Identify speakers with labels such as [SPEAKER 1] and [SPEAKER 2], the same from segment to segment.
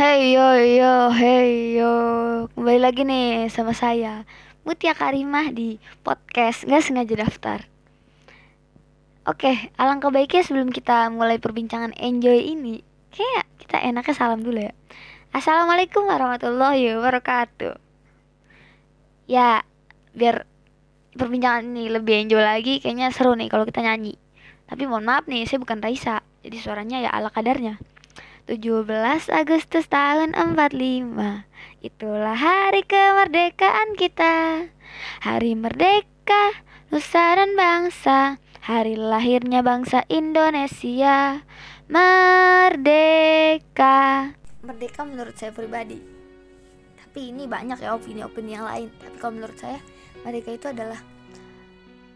[SPEAKER 1] Hey yo yo hey yo. Kembali lagi nih sama saya Mutia Karimah di podcast Nggak sengaja daftar. Oke alangkah baiknya sebelum kita mulai perbincangan enjoy ini Kayak kita enaknya salam dulu ya. Assalamualaikum warahmatullahi wabarakatuh. Ya biar perbincangan ini lebih enjoy lagi Kayaknya seru nih kalau kita nyanyi. Tapi mohon maaf nih saya bukan Raisa Jadi suaranya ya ala kadarnya 17 Agustus tahun 45 Itulah hari kemerdekaan kita. Hari merdeka Nusa dan bangsa. Hari lahirnya bangsa Indonesia. Merdeka. Merdeka menurut saya pribadi. Tapi ini banyak ya opini-opini yang lain. Tapi kalau menurut saya Merdeka itu adalah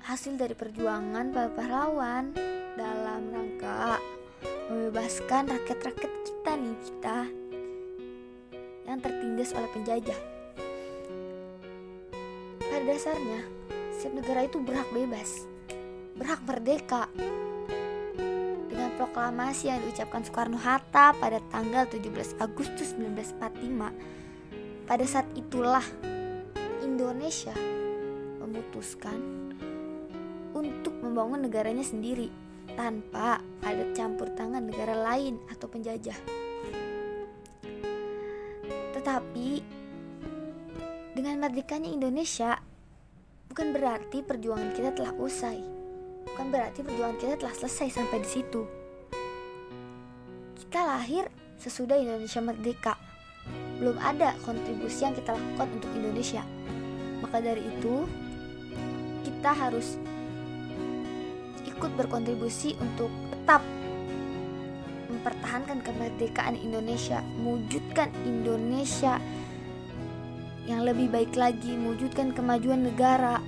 [SPEAKER 1] Hasil dari perjuangan para pahlawan Dalam rangka membebaskan rakyat-rakyat kita nih kita yang tertindas oleh penjajah. Pada dasarnya, setiap negara itu berhak bebas, berhak merdeka. Dengan proklamasi yang diucapkan Soekarno-Hatta pada tanggal 17 Agustus 1945, pada saat itulah Indonesia memutuskan untuk membangun negaranya sendiri tanpa ada campur tangan negara lain atau penjajah. Tetapi dengan merdekanya Indonesia bukan berarti perjuangan kita telah usai. Bukan berarti perjuangan kita telah selesai sampai di situ. Kita lahir sesudah Indonesia merdeka. Belum ada kontribusi yang kita lakukan untuk Indonesia. Maka dari itu, kita harus ikut berkontribusi untuk tetap mempertahankan kemerdekaan Indonesia, mewujudkan Indonesia yang lebih baik lagi, mewujudkan kemajuan negara.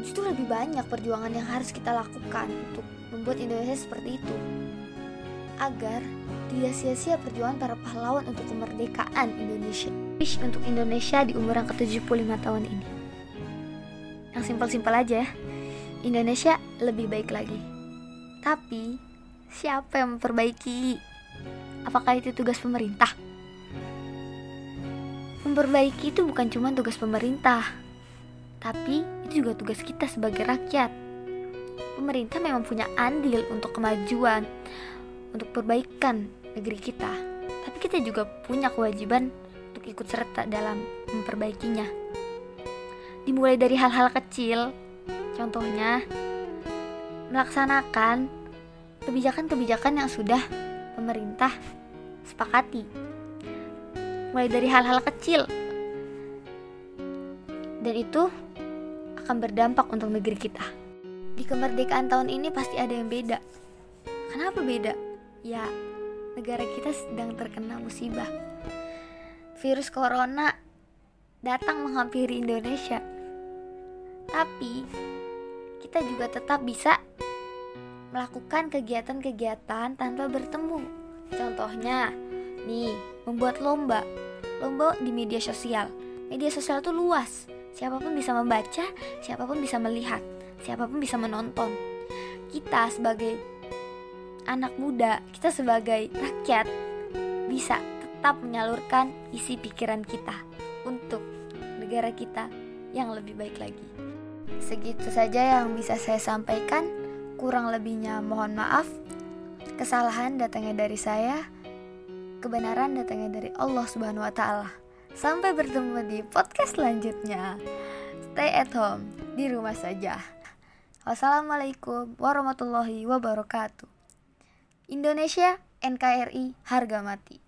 [SPEAKER 1] Justru lebih banyak perjuangan yang harus kita lakukan untuk membuat Indonesia seperti itu. Agar tidak sia-sia perjuangan para pahlawan untuk kemerdekaan Indonesia. Wish untuk Indonesia di umur yang ke-75 tahun ini. Yang simpel-simpel aja ya. Indonesia lebih baik lagi. Tapi siapa yang memperbaiki? Apakah itu tugas pemerintah? Memperbaiki itu bukan cuma tugas pemerintah, tapi itu juga tugas kita sebagai rakyat. Pemerintah memang punya andil untuk kemajuan, untuk perbaikan negeri kita. Tapi kita juga punya kewajiban untuk ikut serta dalam memperbaikinya. Dimulai dari hal-hal kecil, contohnya melaksanakan kebijakan-kebijakan yang sudah pemerintah sepakati. Mulai dari hal-hal kecil. Dan itu akan berdampak untuk negeri kita. Di kemerdekaan tahun ini pasti ada yang beda. Kenapa beda? Ya, negara kita sedang terkena musibah. Virus corona datang menghampiri Indonesia. Tapi kita juga tetap bisa melakukan kegiatan-kegiatan tanpa bertemu. Contohnya, nih, membuat lomba. Lomba di media sosial. Media sosial itu luas. Siapa pun bisa membaca, siapa pun bisa melihat, siapa pun bisa menonton. Kita sebagai anak muda, kita sebagai rakyat bisa tetap menyalurkan isi pikiran kita untuk negara kita yang lebih baik lagi. Segitu saja yang bisa saya sampaikan. Kurang lebihnya mohon maaf. Kesalahan datangnya dari saya, kebenaran datangnya dari Allah Subhanahu wa taala. Sampai bertemu di podcast selanjutnya. Stay at home, di rumah saja. Wassalamualaikum warahmatullahi wabarakatuh. Indonesia NKRI harga mati.